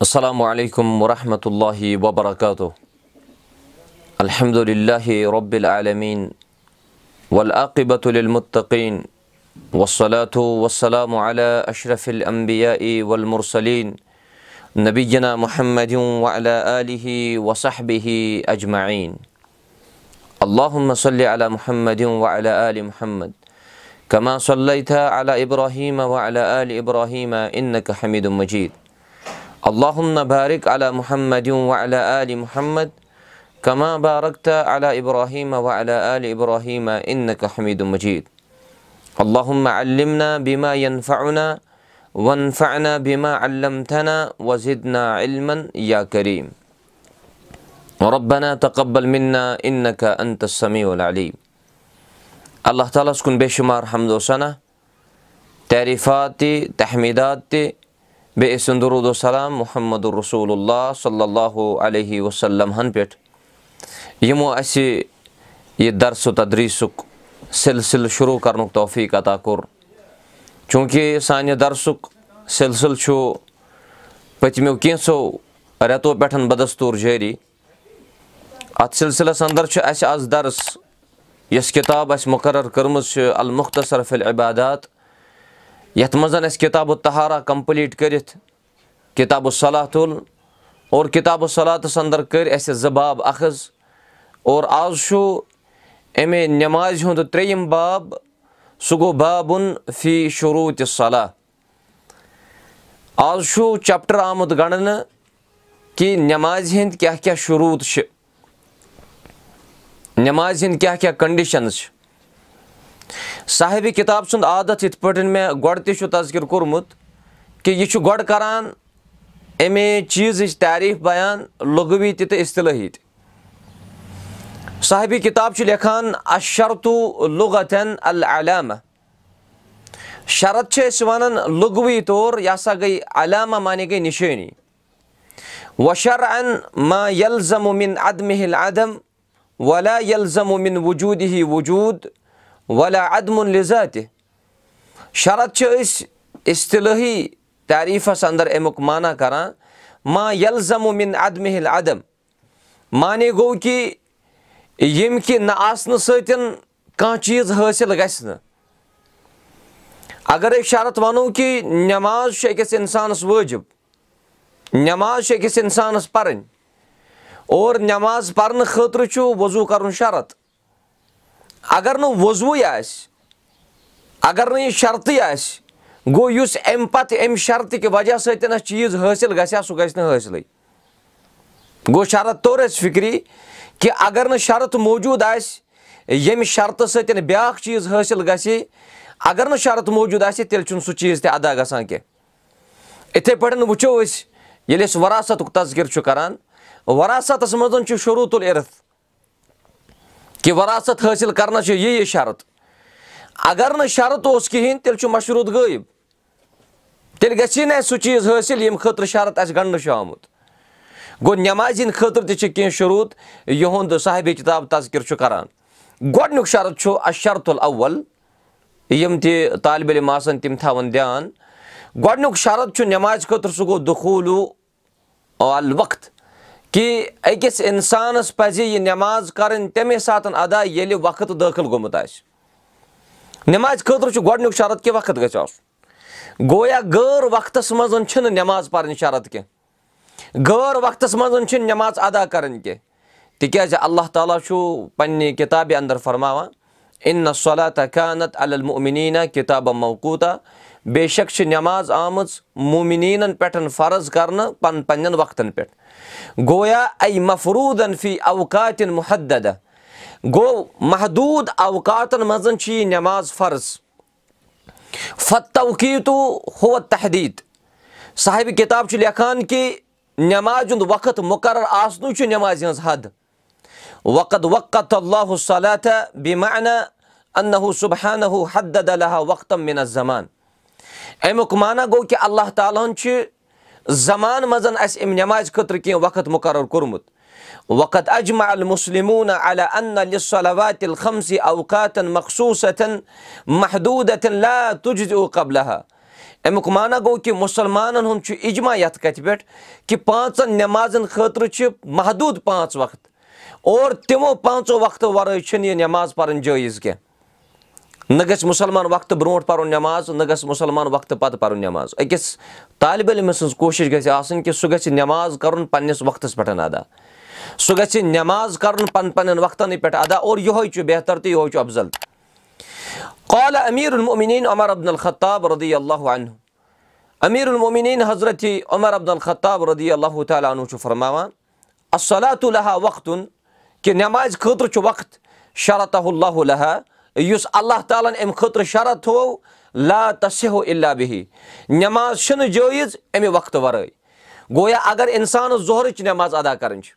السلام عليكم ورحمة الله وبركاته الحمد لله رب العالمين والآقبة للمتقين والصلاة والسلام على أشرف الأنبياء والمرسلين نبينا محمد وعلى آله وصحبه أجمعين اللهم صل على محمد وعلى آل محمد كما صليت على إبراهيم وعلى آل إبراهيم إنك حميد مجيد اللهم بارك على محمد وعلى آل محمد كما باركت على إبراهيم وعلى آل إبراهيم إنك حميد مجيد اللهم علمنا بما ينفعنا وانفعنا بما علمتنا وزدنا علما يا كريم ربنا تقبل منا إنك أنت السميع العليم اللہ تعالیٰ ہس کُن بے شُمار حمد بیٚیہِ ٲسِن دروٗد السلام محمد رسوٗل اللہ صلی اللہ علیہ وسلم ہن پٮ۪ٹھ یِمو اَسہِ یہِ درسہٕ تدریٖسُک سِلسِلہٕ شروٗع کَرنُک توفیٖق عطا کوٚر چوٗنٛکہِ سانہِ درسُک سِلسِلہٕ چھُ پٔتمیو کینٛژھو رٮ۪تو پٮ۪ٹھ بدستوٗر جٲری اَتھ سِلسِلَس اَندَر چھُ اَسہِ آز دَرس یۄس کِتاب اَسہِ مُقرر کٔرمٕژ چھِ المُختصر فِل عبادات یَتھ منٛز اَسہِ کِتابو تہارا کَمپٕلیٖٹ کٔرِتھ کِتابو صلح تُل اور کِتابو صلاتَس اَندَر کٔرۍ اَسہِ زٕ باب اور آز چھُ اَمے نٮ۪مازِ ہُنٛد ترٛیٚیِم باب سُہ گوٚو بابُن فی شروٗع تہِ صلح آز چھُ چَپٹَر آمُت گَنٛڈنہٕ کہِ نٮ۪مازِ ہِنٛدۍ کیٛاہ کیٛاہ شروٗط چھِ نٮ۪مازِ ہِنٛدۍ کیٛاہ کیٛاہ کَنڈِشَنٕز چھِ صاحبِ کِتاب سُنٛد عادت یِتھ پٲٹھۍ مےٚ گۄڈٕ تہِ چھُ تذکِر کوٚرمُت کہِ یہِ چھُ گۄڈٕ کَران اَمے چیٖزٕچ تعریٖف بیان لغوی تہِ تہٕ اِصطلٲحی صاحبِ کِتاب چھُ لیکھان اَشرتوٗ لُغتٮ۪ن العلیمہ شرط چھِ أسۍ وَنان لغوی طور یہِ ہسا گٔے علیمہ معنے گٔے نِشٲنی۔ ان ما یلزمُن ادمِ عدم ولا یلزمُن وجوٗد ہی وجوٗد ولا عدمُن لِذا تہِ شرط چھِ أسۍ اِصطلٲحی تعریٖفَس اَندَر اَمیُک معنا کَران ما یلزمُن ادمِ عدم معنے گوٚو کہِ ییٚمہِ کہِ نہ آسنہٕ سۭتۍ کانٛہہ چیٖز حٲصِل گژھِ نہٕ اگر أسۍ شرط وَنو کہِ نٮ۪ماز چھُ أکِس اِنسانَس وٲجِب نٮ۪ماز چھِ أکِس اِنسانَس پَرٕنۍ اور نٮ۪ماز پَرنہٕ خٲطرٕ چھُ وضوٗ کَرُن شرط اگر نہٕ وضوٗے آسہِ اگر نہٕ یہِ شرطٕے آسہِ گوٚو یُس اَمہِ پَتہٕ اَمہِ شرطٕکہِ وجہ سۭتۍ اَسہِ چیٖز حٲصِل گژھِ ہا سُہ گژھِ نہٕ حٲصِلٕے گوٚو شرط توٚر اَسہِ فِکری کہِ اگر نہٕ شرط موٗجوٗد آسہِ ییٚمہِ شرطہٕ سۭتۍ بیٛاکھ چیٖز حٲصِل گژھِ اگر نہٕ شرط موٗجوٗد آسہِ تیٚلہِ چھُنہٕ سُہ چیٖز تہِ اَدا گژھان کینٛہہ۔ یِتھَے پٲٹھۍ وٕچھو أسۍ ییٚلہِ أسۍ وَراثتُک تذکِر چھُ کَران وَراثتَس منٛز چھُ شروٗع العرف کہِ وَراثت حٲصِل کَرنَس چھُ یہِ شرط اگر نہٕ شرط اوس کِہیٖنۍ تیٚلہِ چھُ مشروٗط غٲیِب تیٚلہِ گژھی نہٕ اَسہِ سُہ چیٖز حٲصِل ییٚمہِ خٲطرٕ شرط اَسہِ گنٛڈنہٕ چھُ آمُت گوٚو نٮ۪مازِ ہِنٛدِ خٲطرٕ تہِ چھِ کینٛہہ شروٗط یِہُنٛد صاحبِ کِتاب تذکِر چھُ کَران گۄڈنیُک شرط چھُ اَشرت الاول یِم تہِ طالبہِ علم آسَن تِم تھاوَن دھیان گۄڈنیُک شرط چھُ نٮ۪مازِ خٲطرٕ سُہ گوٚو دُخوٗلوٗ الوقت کہِ أکِس اِنسانَس پَزِ یہِ نٮ۪ماز کَرٕنۍ تَمے ساتہٕ اَدا ییٚلہِ وقت دٲخِل گوٚمُت آسہِ نٮ۪مازِ خٲطرٕ چھُ گۄڈنیُک شرط کہِ وقت گژھِ آسُن گویا غٲر وقتَس منٛز چھِنہٕ نٮ۪ماز پَرٕنۍ شرط کینٛہہ غٲر وقتَس منٛز چھِنہٕ نٮ۪ماز اَدا کَرٕنۍ کینٛہہ تِکیٛازِ اللہ تعالیٰ چھُ پنٛنہِ کِتابہِ اَندَر فرماوان اِن صلاتہ کانت المُمیٖنا کِتابہ موقوٗتا بے شک چھِ نٮ۪ماز آمٕژ مومِنیٖنَن پٮ۪ٹھ فرض کَرنہٕ پَن پنٛنٮ۪ن وقتَن پٮ۪ٹھ گویا اے مفروٗدَن فی اوقاتِن محدہ گوٚو محدوٗد اوقاتَن منٛز چھِ یہِ نٮ۪ماز فرض فتوقیٖتوٗ ہُہ تحدیٖد صاحبِ کِتاب چھُ لیکھان کہِ نٮ۪مازِ ہُنٛد وقت مُقرر آسنُے چھُ نٮ۪مازِ ہٕنٛز حد وقت وقت اللہُ صلاتہ بیٖمانہ انہُ صُبحانہ حدد اللہ وقتم مِنت زمان اَمیُک معنا گوٚو کہِ اللہ تعالیٰ ہَن چھِ زمانہٕ منٛز اَسہِ اَمہِ نٮ۪مازِ خٲطرٕ کینٛہہ وقت مُقرر کوٚرمُت وقت اجما المسلموٗن علی انّ صلوات الخمسی اوقاتن مخصوٗص محدوٗد لا تُج قبلہ اَمیُک معنا گوٚو کہِ مُسلمانن ہُنٛد چھُ اِجما یَتھ کَتھِ پٮ۪ٹھ کہِ پانٛژن نٮ۪مازن خٲطرٕ چھِ محدوٗد پانٛژھ وقت اور تِمو پانٛژو وقتو ورٲے چھِنہٕ یہِ نٮ۪ماز پرٕنۍ جٲیِز کینٛہہ نہ گژھِ مُسلمان وقتہٕ برونٛٹھ پَرُن نٮ۪ماز نہ گژھِ مُسلمان وقتہٕ پَتہٕ پَرُن نٮ۪ماز أکِس طالبہِ علمہٕ سٕنٛز کوٗشِش گژھِ آسٕنۍ کہِ سُہ گژھِ نٮ۪ماز کَرُن پنٕنِس وقتَس پٮ۪ٹھ ادا سُہ گژھِ نٮ۪ماز کَرُن پَنٕنۍ پنٕنٮ۪ن وقتَنٕے پٮ۪ٹھ ادا اور یِہوے چھُ بہتر تہٕ یِہوے چھُ اَفضل قالہ امیٖر المعمیٖن عمر عبد الخطاب رضی اللہ عنہ امیٖر المعمیٖن حضرت عمر عبد الخطاب رضی اللہ تعالیٰ عنہ چھُ فرماوان اصلاتُ اللہ وقتُن کہِ نٮ۪مازِ خٲطرٕ چھُ وقت شرط اللہ یُس اللہ تعالیٰ ہن اَمہِ خٲطرٕ شرط تھوو لا تصح اللہ بِہی نٮ۪ماز چھِنہٕ جٲیِز اَمہِ وقتہٕ وَرٲے گویا اگر اِنسانَس ظہرٕچ نٮ۪ماز ادا کَرٕنۍ چھِ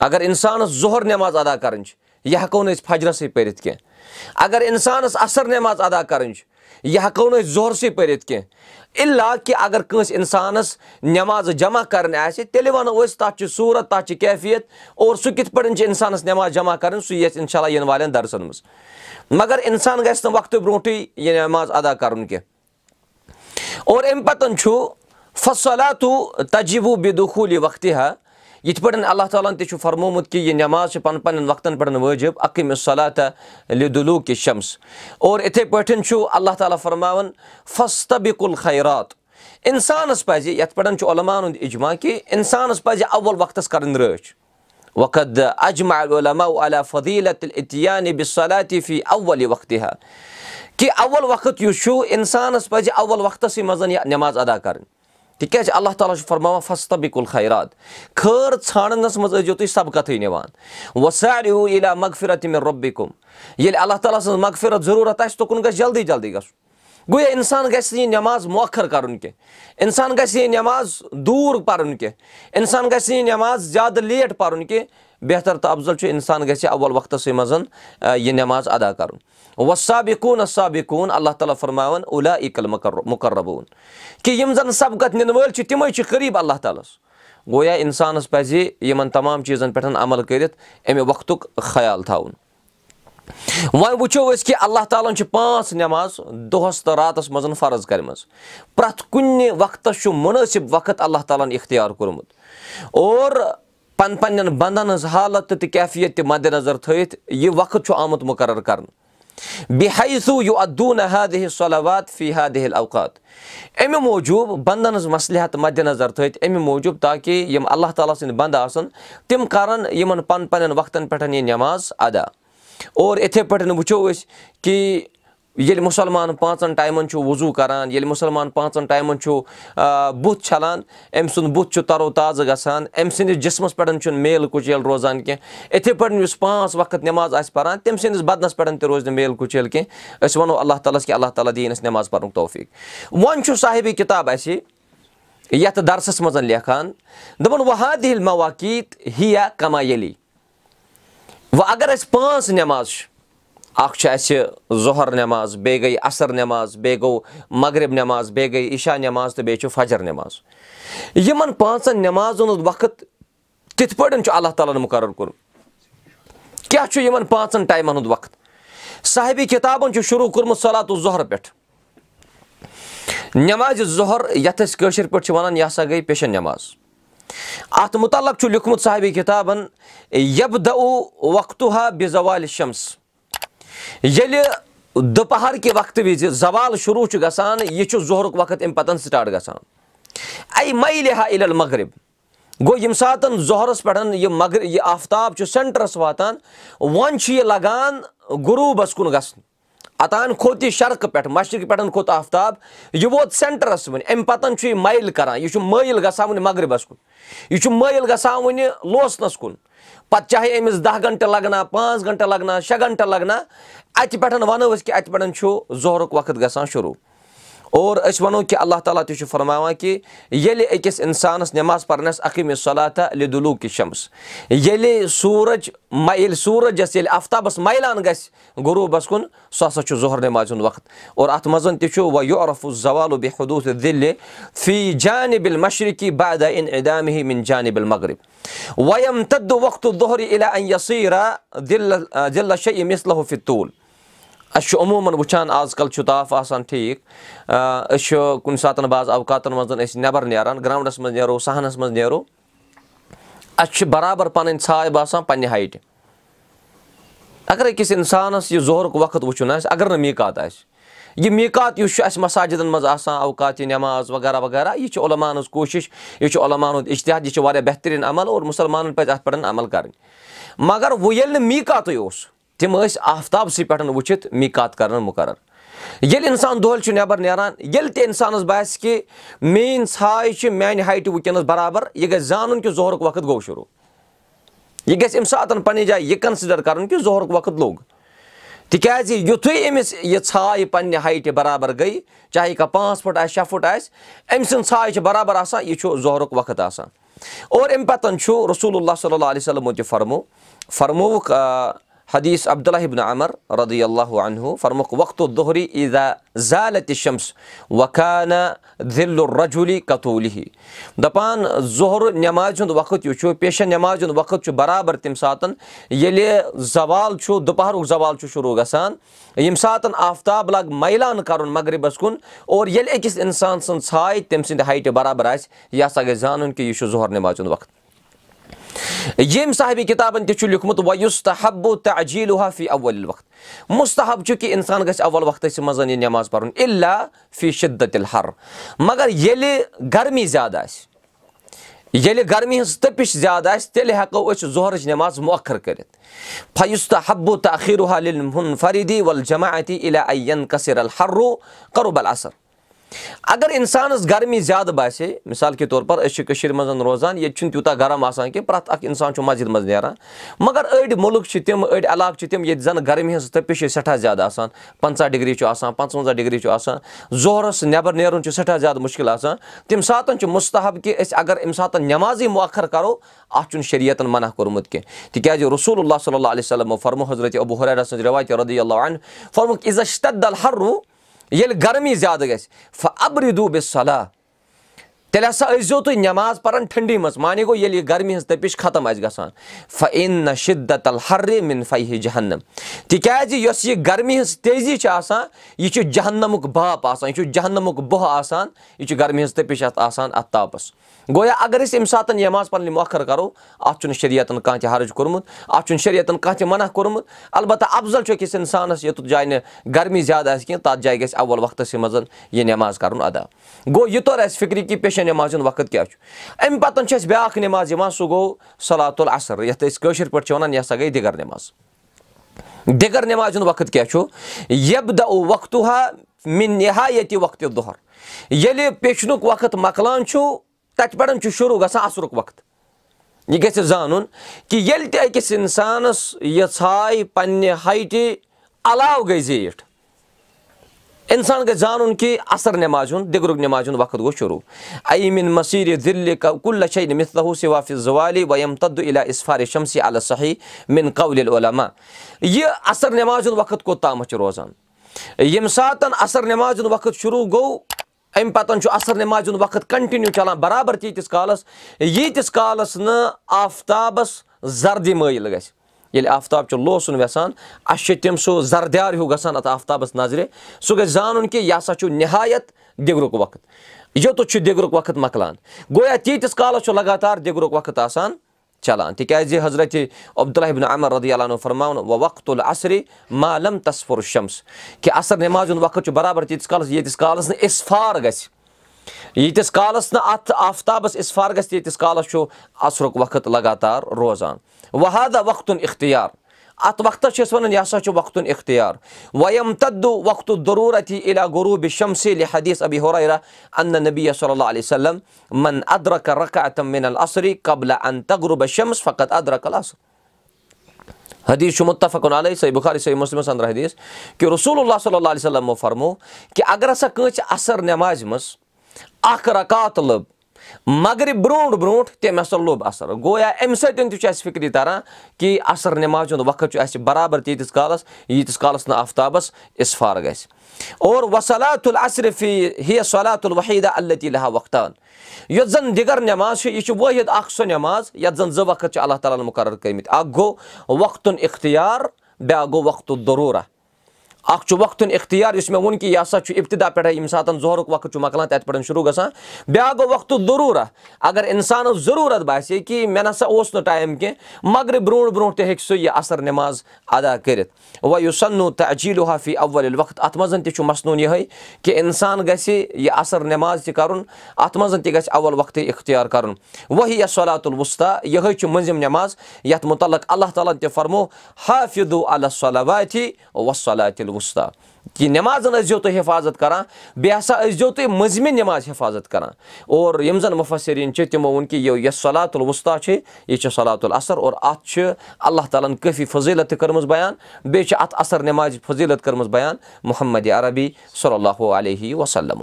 اگر اِنسانَس ظہر نٮ۪ماز ادا کَرٕنۍ چھِ یہِ ہٮ۪کو نہٕ أسۍ فجرسٕے پٔرِتھ کینٛہہ اگر اِنسانَس اثر نٮ۪ماز ادا کَرٕنۍ چھِ یہِ ہٮ۪کو نہٕ أسۍ ظہرسٕے پٔرِتھ کینٛہہ اِلا کہِ اگر کٲنٛسہِ اِنسانَس نٮ۪مازٕ جمع کَرٕنۍ آسہِ تیٚلہِ وَنو أسۍ تَتھ چھِ صوٗرت تَتھ چھِ کیفیت اور سُہ کِتھ پٲٹھۍ چھِ اِنسانَس نٮ۪ماز جمع کَرٕنۍ سُہ اَسہِ اِنشاء اللہ یِنہٕ والٮ۪ن دَرسَن منٛز مگر اِنسان گژھِ نہٕ وقتہٕ برونٛٹھٕے یہِ نٮ۪ماز ادا کَرُن کینٛہہ اور اَمہِ پَتَن چھُ فصلاتوٗ تجیٖبوٗ بِدُخوٗل یہِ وقتہِ ہا یِتھ پٲٹھۍ اللہ تعالیٰ ہَن تہِ چھُ فرمومُت کہِ یہِ نٮ۪ماز چھِ پَنُن پَنٕنٮ۪ن وقتَن پٮ۪ٹھ وٲجِب عقیٖم صلاتہ لِدُلوٗ شَمس اور یِتھَے پٲٹھۍ چھُ اللہ تعالیٰ فرماوان فستبِکُل خیرات اِنسانَس پَزِ یَتھ پٮ۪ٹھ چھُ عُلمان ہُنٛد اِجما کہِ اِنسانَس پَزِ اول وقتَس کَرٕنۍ رٲچھ وقت اجما علیٰ فدیٖلت اتیانہِ بِصلاطی فی اول وقتہِ ہا کہِ اول وقت یُس چھُ اِنسانَس پَزِ اول وقتَسٕے منٛز یہِ نٮ۪ماز ادا کَرٕنۍ تِکیازِ اللہ تعالیٰ چھُ فرماوان فستبِکُل خیرات خٲر ژھانٛڈنَس منٛز ٲسۍ زیو تُہۍ سبقتٕے نِوان وۄنۍ ساروِیو ییٚلہِ مغفِرت مےٚ رۄبہِ کُم ییٚلہِ اللہ تعالیٰ سٕنٛز مغفِرت ضروٗرت آسہِ تُکُن گژھِ جلدی جلدی گژھُن گوٚو اِنسان گژھِ یہِ نٮ۪ماز موکھر کَرُن کینٛہہ اِنسان گژھِ یہِ نٮ۪ماز دوٗر پَرُن کینٛہہ اِنسان گژھِ یہِ نٮ۪ماز زیادٕ لیٹ پَرُن کینٛہہ بہتر تہٕ اَفضل چھُ اِنسان گژھِ اول وقتَسٕے منٛز یہِ نٮ۪ماز ادا کَرُن۔ وۄنۍ سابِقوٗن سابِقوٗن اللہ تعالیٰ فرماوان اولا اِکل مُقربوٗن۔ کہِ یِم زَن سبقت نِنہٕ وٲلۍ چھِ تِمے چھِ قریٖب اللہ تعالیٰ ہَس۔ گویا اِنسانَس پَزِ یِمن تمام چیٖزَن پٮ۪ٹھ عمل کٔرِتھ اَمہِ وقتُک خیال تھاوُن۔ وۄنۍ وٕچھو أسۍ کہِ اللہ تعالیٰ ہن چھِ پانٛژھ نٮ۪ماز دۄہَس تہٕ راتَس منٛز فرض کَرِمَژٕ۔ پرٛٮ۪تھ کُنہِ وقتَس چھُ مُنٲسِب وقت اللہ تعالیٰ ہن اِختِیار کوٚرمُت۔ اور پَنٕنٮ۪ن پَنٕنٮ۪ن بنٛدَن ہٕنٛز حالت تہٕ کیفیت تہِ مَدِ نظر تھٲیِتھ یہِ وقت چھُ آمُت مُقرر کَرنہٕ بیٚیہِ ہایسوٗ یوٗ اَدوٗ نہ ہادِ صلوات فی ہادِل اوقات اَمہِ موٗجوٗب بنٛدَن ہٕنٛز مصلحت مَدِ نظر تھٲیِتھ اَمہِ موٗجوٗب تاکہِ یِم اللہ تعالیٰ سٕنٛدۍ بنٛد آسَن تِم کَرَن یِمَن پَنٕنٮ۪ن پنٕنٮ۪ن وقتَن پٮ۪ٹھ یہِ نٮ۪ماز ادا۔ اور یِتھَے پٲٹھۍ وٕچھو أسۍ کہِ ییٚلہِ مُسلمان پانٛژَن ٹایمَن چھُ وضوٗ کَران ییٚلہِ مُسلمان پانٛژَن ٹایمَن چھُ بُتھ چھَلان أمۍ سُنٛد بُتھ چھُ تَرو تازٕ گژھان أمۍ سٕنٛدِس جِسمَس پٮ۪ٹھ چھُنہٕ میل کُچیل روزان کینٛہہ۔ یِتھَے پٲٹھۍ یُس پانٛژھ وقت نٮ۪ماز آسہِ پَران تٔمۍ سٕنٛدِس بدنَس پٮ۪ٹھ تہِ روزِ نہٕ میل کُچیل کینٛہہ۔ أسۍ وَنو اللہ تعالیٰ ہَس کہِ اللہ تعالیٰ دِیِن اَسہِ نٮ۪ماز پَرنُک توفیٖق۔ وۄنۍ چھُ صاحبِ کِتاب اَسہِ یَتھ دَرسَس منٛز لیکھان دوٚپُن وَہاد دِل مواقیٖت ہِیا وۄنۍ اگر اَسہِ پانٛژھ نٮ۪ماز چھِ اَکھ چھُ اَسہِ ظہر نٮ۪ماز بیٚیہِ گٔے اَثر نٮ۪ماز بیٚیہِ گوٚو مغرب نٮ۪ماز بیٚیہِ گٔے عشا نٮ۪ماز تہٕ بیٚیہِ چھُ فجر نٮ۪ماز۔ یِمن پانٛژن نٮ۪مازن ہُنٛد وقت کِتھ پٲٹھۍ چھُ اللہ تعالیٰ ہن مُقرر کوٚرمُت۔ کیاہ چھُ یِمن پانٛژن ٹایمن ہُنٛد وقت؟ صاحبِ کِتابن چھُ شروٗع کوٚرمُت صلاتُ ظہر پٮ۪ٹھ۔ نٮ۪مازِ ظہر یَتھ أسۍ کٲشِر پٲٹھۍ چھِ وَنان یہِ ہسا گٔے پیشن نٮ۪ماز۔ اَتھ مُتعلق چھُ لیوٗکھمُت صاحبِ کِتابن یب دو وقتُہ ہا بِ زوالہِ شمس ییٚلہِ دُپہر کہِ وقتہٕ وِزِ زوال شروٗع چھُ گژھان یہِ چھُ ظہرُک وقت اَمہِ پَتہٕ سِٹاٹ گژھان۔ اَے میلہِ ہا اِل المغرب۔ گوٚو ییٚمہِ ساتہٕ ظہرَس پٮ۪ٹھ یہِ آفتاب چھُ سٮ۪نٹرَس واتان وۄنۍ چھُ یہِ لگان غروٗبَس کُن گژھُن۔ اَتان کھوٚت یہِ شَرقہٕ پٮ۪ٹھ مَشرِق پٮ۪ٹھ کھوٚت آفتاب یہِ ووت سٮ۪نٹرَس وۄنۍ۔ اَمہِ پَتہٕ چھُ یہِ مایِل کران یہِ چھُ مٲیِل گژھان وُنہِ مغربَس کُن۔ یہِ چھُ مٲیِل گژھان وُنہِ لوسنَس کُن پَتہٕ چاہے أمِس دہ گنٹہٕ لگنا پانٛژھ گنٹہٕ لگنا شیٚے گنٹہٕ لگنا اَتہِ پٮ۪ٹھ وَنو أسۍ کہِ اَتہِ پٮ۪ٹھ چھُ ظہرُک وقت گژھان شروٗع اور أسۍ وَنو کہِ اللہ تعالیٰ تہِ چھُ فرماوان کہِ ییٚلہِ أکِس اِنسانَس نٮ۪ماز پَرنَس عقیٖم صلاتہ لِدُلوٗ کہِ شَمس ییٚلہِ سوٗرج ییٚلہِ سوٗرجَس ییٚلہِ آفتابَس مایلان گژھِ غروٗبَس کُن سُہ ہسا چھُ ظہر نٮ۪مازِ ہُنٛد وقت اور اَتھ منٛز تہِ چھُ وَ یہِ عرف زوالو بے حدوٗ دِلہِ فی جانِبِل مشرقی بادا اِن اِدامِ مِن جانِبِل مغرب ویم تدُ وقتُ دۄہرِ علا یصیٖرا دِل دِلہ شے مِثلہُ فِتوٗل اَسہِ چھُ عموٗمَن وٕچھان آز کَل چھُ تاپھ آسان ٹھیٖک أسۍ چھِ کُنہِ ساتہٕ بعض اوقاتَن منٛز أسۍ نٮ۪بَر نیران گرٛاوُنٛڈَس منٛز نیرو صحنَس منٛز نیرو۔ اَسہِ چھِ بَرابَر پَنٕنۍ ژھاے باسان پنٛنہِ ہایٹہِ۔ اَگر أکِس اِنسانَس یہِ ظہرُک وقت وٕچھُن آسہِ اَگر نہٕ میٖقات آسہِ یہِ میٖقات یُس چھُ اَسہِ مَساجِدَن منٛز آسان اوقاتہِ نٮ۪ماز وغیرہ وغیرہ یہِ چھِ عُلمان ہٕنٛز کوٗشِش یہِ چھُ عُلمان ہُنٛد اِشتِحاد یہِ چھُ واریاہ بہتریٖن عمل اور مُسلمانَن پَزِ اَتھ پٮ۪ٹھ عمل کَرٕنۍ۔ مگر وۄنۍ ییٚلہِ نہٕ میٖقاتٕے اوس تِم ٲسۍ آفتابسٕے پٮ۪ٹھ وٕچھِتھ میٖقات کَران مُقرر۔ ییٚلہِ اِنسان دۄہلہِ چھُ نٮ۪بر نیران ییٚلہِ تہِ اِنسانَس باسہِ کہِ میٲنۍ ژھاے چھِ میانہِ ہایٹہِ وٕنکیٚنَس برابر یہِ گژھِ زانُن کہِ ظہرُک وقت گوٚو شروٗع۔ یہِ گژھِ اَمہِ ساتہٕ پَنٕنہِ جایہِ یہِ کَنسِڈر کَرُن کہِ ظہرُک وقت لوٚگ۔ تِکیازِ یِتھُے أمِس یہِ ژھاے پَنٕنہِ ہایٹہِ برابر گٔے چاہے کانٛہہ پانٛژھ پھٕٹ آسہِ شیٚے پھٕٹ آسہِ أمۍ سٕنٛز ژھاے چھِ برابر آسان یہِ چھُ ظہرُک وقت آسان۔ اور اَمہِ پَتہٕ چھُ رسول اللہ صلی اللہ علیہ وسلمو تہِ فرمو فرمووُکھ حدیٖث عبداللہبن عمر رضی اللہ عنہ فرمُکھ وقتُ دۄہری عیٖدا زالتِ شمس وخانہ دِل رجوٗلی کتوٗلی دَپان ظہر نٮ۪مازِ ہُنٛد وقت یُس چھُ پیشن نٮ۪مازِ ہُنٛد وقت چھُ برابر تَمہِ ساتہٕ ییٚلہِ زوال چھُ دُپہرُک زوال چھُ شروٗع گژھان ییٚمہِ ساتہٕ آفتاب لگ مایلان کَرُن مغربس کُن اور ییٚلہِ أکِس اِنسان سٕنٛز ژھاے تٔمۍ سٕنٛدِ ہایٹہِ برابر آسہِ یہِ ہسا گژھِ زانُن کہِ یہِ چھُ ظہر نٮ۪مازِ ہُنٛد ییٚمہِ صاحبِ کِتابَن تہِ چھُ لیوٗکھمُت وَیُس تہٕ حبو تہٕ اجیٖل فی اول وقت مُستحب چھُ کہِ اِنسان گژھِ اول وقتَس منٛز یہِ نؠماز پَرُن اِلا فی شِدتِل ہر مگر ییٚلہِ گرمی زیادٕ آسہِ ییٚلہِ گرمی ہٕنٛز تٔپِش زیادٕ آسہِ تیٚلہِ ہٮ۪کو أسۍ ظہرٕچ نؠماز مۄخر کٔرِتھ فیُس تہٕ حبو تہٕ اخیٖر فریٖدی ول جماعتی اِلا عین کثیر الحرو کروبل اثر اگر اِنسانَس گرمی زیادٕ باسے مِثال کے طور پر أسۍ چھِ کٔشیٖر منٛز روزان ییٚتہِ چھُنہٕ تیوٗتاہ گرم آسان کینٛہہ پرٛٮ۪تھ اکھ اِنسان چھُ مسجِد منٛز نیران مگر أڑۍ مُلک چھِ تِم أڑۍ علاقہٕ چھِ تِم ییٚتہِ زَن گرمی ہٕنٛز تٔپِش چھِ سٮ۪ٹھاہ زیادٕ آسان۔ پنٛژاہ ڈِگری چھُ آسان پانٛژوَنٛزاہ ڈِگری چھُ آسان۔ ظہرَس نٮ۪بر نیرُن چھُ سٮ۪ٹھاہ زیادٕ مُشکِل آسان۔ تَمہِ ساتہٕ چھُ مُستحب کہِ أسۍ اگر اَمہِ ساتہٕ نٮ۪مازٕے مۄخر کَرو اَتھ چھُنہٕ شریعتن منع کوٚرمُت کینٛہہ تِکیازِ رسول اللہ صلی اللہ علیہ وسلم فرمو حضرت ابوٗ حُرا سٕنٛز رِوایتہِ رۄدی اللہ عن فرمُک عزت ہر روٗ ییٚلہِ گرمی زیادٕ گژھِ فبرِدوٗ بِس صلح تیٚلہِ ہسا ٲسۍ زیو تُہۍ نؠماز پران ٹھنٛڈی منٛز مانے گوٚو ییٚلہِ یہِ گرمی ہٕنٛز تٔپِش ختم آسہِ گژھان۔ فی جہنم تِکیازِ یۄس یہِ گرمی ہٕنٛز تیزی چھِ آسان یہِ چھُ جہنمُک باپ آسان یہِ چھُ جہنمُک بۄہ آسان یہِ چھُ گرمی ہٕنٛز تٔپِش اَتھ آسان اَتھ تاپس۔ گویا اگر أسۍ اَمہِ ساتہٕ نؠماز پنٕنہِ مۄخر کرو اَتھ چھُنہٕ شریعتن کانٛہہ تہِ حرج کوٚرمُت اَتھ چھُنہٕ شریعتن کانٛہہ تہِ منع کوٚرمُت۔ البتہ افضل چھُ أکِس اِنسانس یوٚتَتھ جایہِ نہٕ گرمی زیادٕ آسہِ کینٛہہ تَتھ جایہِ گژھِ اول وقتسٕے منٛز یہِ نؠماز کَرُن ادا۔ گوٚو یہِ طور اَسہِ فِکرِ کہِ پیشن نؠمازِ ہُنٛد وقت کیاہ چھُ اَمہِ پتہٕ چھِ اَسہِ بیاکھ نؠماز یِوان سُہ گوٚو صلاتُل اثر یَتھ أسۍ کٲشِر پٲٹھۍ چھِ وَنان یہِ ہسا گٔے دِگر نؠماز دِگر نؠمازِ ہُنٛد وقت کیاہ چھُ یب دو وقتُہ مِن نِہا ییٚتہِ وقتہِ دۄہر ییٚلہِ پیچنُک وقت مۄکلان چھُ تَتہِ پٮ۪ٹھ چھُ شروٗع گژھان اَثرُک وقت یہِ گژھِ زانُن کہِ ییٚلہِ تہِ أکِس اِنسانَس یہِ ژھاے پنٕنہِ ہایٹہِ علاوٕ گٔے زیٖٹھ اِنسان گژھِ زانُن کہِ اَثر نٮ۪مازِ ہُنٛد دِگرُک نٮ۪مازِ ہُنٛد وقت گوٚو شروٗع۔ ایٖمِن مٔسیٖر دِلہِ کُلہ چھے نہٕ مِثلہوٗ صِوافِ زوالی ویم تدُ اِلا اِسفارِ شمسی علیٰ صحیح مِن قولہِ علما یہِ اَثر نٮ۪مازِ ہُنٛد وقت کوٚتامَتھ چھُ روزان۔ ییٚمہِ ساتہٕ اَثر نٮ۪مازِ ہُنٛد وقت شروٗع گوٚو اَمہِ پَتہٕ چھُ اَثر نٮ۪مازِ ہُنٛد وقت کَنٹِنیوٗ چلان برابر تیٖتِس کالَس۔ ییٖتِس کالَس نہٕ آفتابَس زردی مٲیِل گژھِ ییٚلہِ آفتاب چھُ لوسُن یَژھان اَسہِ چھِ تِم سُہ زردیار ہیوٗ گژھان اَتھ آفتابَس نظرِ سُہ گژھِ زانُن کہِ یہِ ہسا چھُ نِہایت دِگرُک وقت۔ یوٚتَتھ چھُ دِگرُک وقت مۄکلان گویا تیٖتِس کالَس چھُ لگاتار دِگرُک وقت آسان چلان۔ تِکیازِ حضرتِ عبداللہ عمر رضی علیٰ فرماوُن وَ وقتُل اثرِ مالم تصفُر شمس کہِ اَثر نٮ۪مازِ ہُنٛد وقت چھُ برابر تیٖتِس کالَس ییٖتِس کالَس نہٕ اِسفار گژھِ ییٖتِس کالَس نہٕ اَتھ آفتابَس اِسفار گژھِ تیٖتِس کالَس چھُ اَثرُک وقت لگاتار روزان وَحدا وقتُن اِختِیار اَتھ وقتَس چھِ أسۍ وَنان یہِ ہسا چھُ وقتُن اِختِیار ویم تدُ وقتُ ضروٗرت علا غروٗبِ شمسِل حدیٖث ابی ہُرا ان نبی صلی اللہ علیہ وسلم من ادرک رقم مِن العصری قبل ان تغروٗب شمس فقت ادرک العصر حدیٖث چھُ مُتفقُن علیہ صحیح بُخاری صحیح مُسلِمس انٛدر حدیٖث کہِ رسول اللہ صلی اللہ علیہ وسلمو فرمو کہِ اگر ہسا کٲنٛسہِ اثر نٮ۪مازِ منٛز اکھ رکات لٔب۔ مگر برونٛٹھ برونٛٹھ تٔمۍ ہسا لوٚب اَثر۔ گویا اَمہِ سۭتۍ تہِ چھُ اَسہِ فِکرِ تران کہِ اَثر نٮ۪مازِ ہُنٛد وقت چھُ اَسہِ برابر تیٖتِس کالَس ییٖتِس کالَس نہٕ آفتابَس اِسفار گژھِ۔ اور وصلات العصرفی ہے صلات الوحیٖدہ اللہ تعالیٰ وقتان۔ یۄس زَن دِگر نٮ۪ماز چھِ یہِ چھِ وٲحِد اکھ سۄ نٮ۪ماز یَتھ زَن زٕ وقت چھِ اللہ تعالیٰ ہن مُقرر کٔرمٕتۍ۔ اکھ گوٚو وقتُن اِختِیار بیاکھ گوٚو وقتُ ضروٗرا اکھ چھُ وقتُن اختیار یُس مےٚ ووٚن کہِ یہِ ہسا چھُ اِبتدا پٮ۪ٹھے ییٚمہِ ساتہٕ ظہرُک وقت چھُ مۄکلان تَتہِ پٮ۪ٹھ شروٗع گژھان بیاکھ گوٚو وقتُ ضروٗرت اَگر اِنسانَس ضروٗرت باسہِ کہِ مےٚ نسا اوس نہٕ ٹایم کیٚنٛہہ مَگرِ برونٛٹھ برونٛٹھ تہِ ہیٚکہِ سُہ یہِ اَثر نٮ۪ماز ادا کٔرِتھ وۄنۍ یُس سنو تہٕ اجیٖل حافی اول وقت اَتھ منٛز تہِ چھُ مَسنوٗن یِہوے کہِ اِنسان گژھِ یہِ اَثر نٮ۪ماز تہِ کَرُن اَتھ منٛز تہِ گژھِ اول وقتٕے اِختِیار کَرُن۔ وۄنۍ یا صلات الوسطہ یِہوے چھُ مٔنٛزِم نٮ۪ماز یَتھ مُتعلق اللہ تعالیٰ ہن تہِ فرمو حافِدو الصلواتی وصلات الوسطہ کہِ نٮ۪مازن ٲسۍ زیو تُہۍ حِفاظت کران بیٚیہِ ہسا ٲسۍ زیو تُہۍ مٔنٛزمہِ نٮ۪ماز حِفاظت کران اور یِم زَن مُفسریٖن چھِ تِمو ووٚن کہِ یۄس صلات الوسطہ چھِ یہِ چھِ صلات الصر اور اَتھ چھِ اللہ تعالیٰ ہن کٲفی فضیٖلت تہِ کٔرمٕژ بَیان بیٚیہِ چھِ اَتھ اثر نٮ۪مازِ فضیٖلت کٔرمٕژ بَیان محمد عربی صلی اللہُ علیہ وسلم.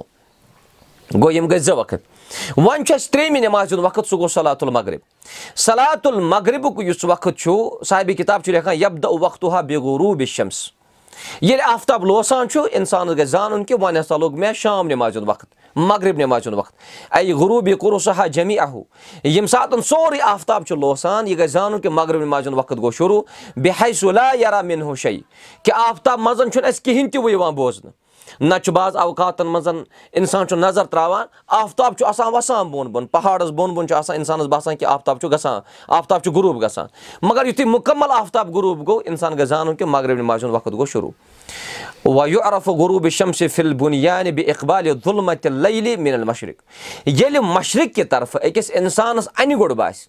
گوٚو یِم گٔے زٕ وقت۔ وۄنۍ چھُ اَسہِ ترٛیٚیمہِ نٮ۪مازِ ہُنٛد وقت سُہ گوٚو صلات المغرب۔ صلات المغربُک یُس وقت چھُ صابہِ کِتاب چھُ لیکھان یبدٕ وقتُہ بیٚیہِ گوٚو روٗبِ شمس ییٚلہِ آفتاب لوسان چھُ اِنسانَس گژھِ زانُن کہِ وۄنۍ ہسا لوٚگ مےٚ شام نٮ۪مازِ ہُنٛد وقت مغرب نٮ۪مازِ ہُنٛد وقت اَیہِ غروٗبی کوٚرُس سا جمی اہوٗ ییٚمہِ ساتہٕ سورُے آفتاب چھُ لوسان یہِ گژھِ زانُن کہِ مغرب نٮ۪مازِ ہُنٛد وقت گوٚو شروٗع بیٚیہِ ہاے صُلا یارا مِنہو شے کہِ آفتاب منٛز چھُنہٕ اَسہِ کِہینۍ تہِ وۄنۍ یِوان بوزنہٕ نتہٕ چھُ بعض اوقاتن منٛز اِنسان چھُ نظر تراوان آفتاب چھُ آسان وسان بۄن بۄن پہاڑس بۄن بۄن چھُ آسان اِنسانس باسان کہِ آفتاب چھُ گژھان آفتاب چھُ غروٗب گژھان۔ مگر یِتھُے مُکمل آفتاب غروٗب گوٚو اِنسان گژھِ زانُن کہِ مغرب نِماز ہُنٛد وقت گوٚو شروٗع۔ وۄنۍ یہِ عرف غروٗبِ شمشہِ فِل بُنیانہِ بے اقبالہِ دُلمتہِ لَیلہِ مِنل مشرق ییٚلہِ مشرق کہِ طرفہٕ أکِس اِنسانس اَنہِ گوٚٹ باسہِ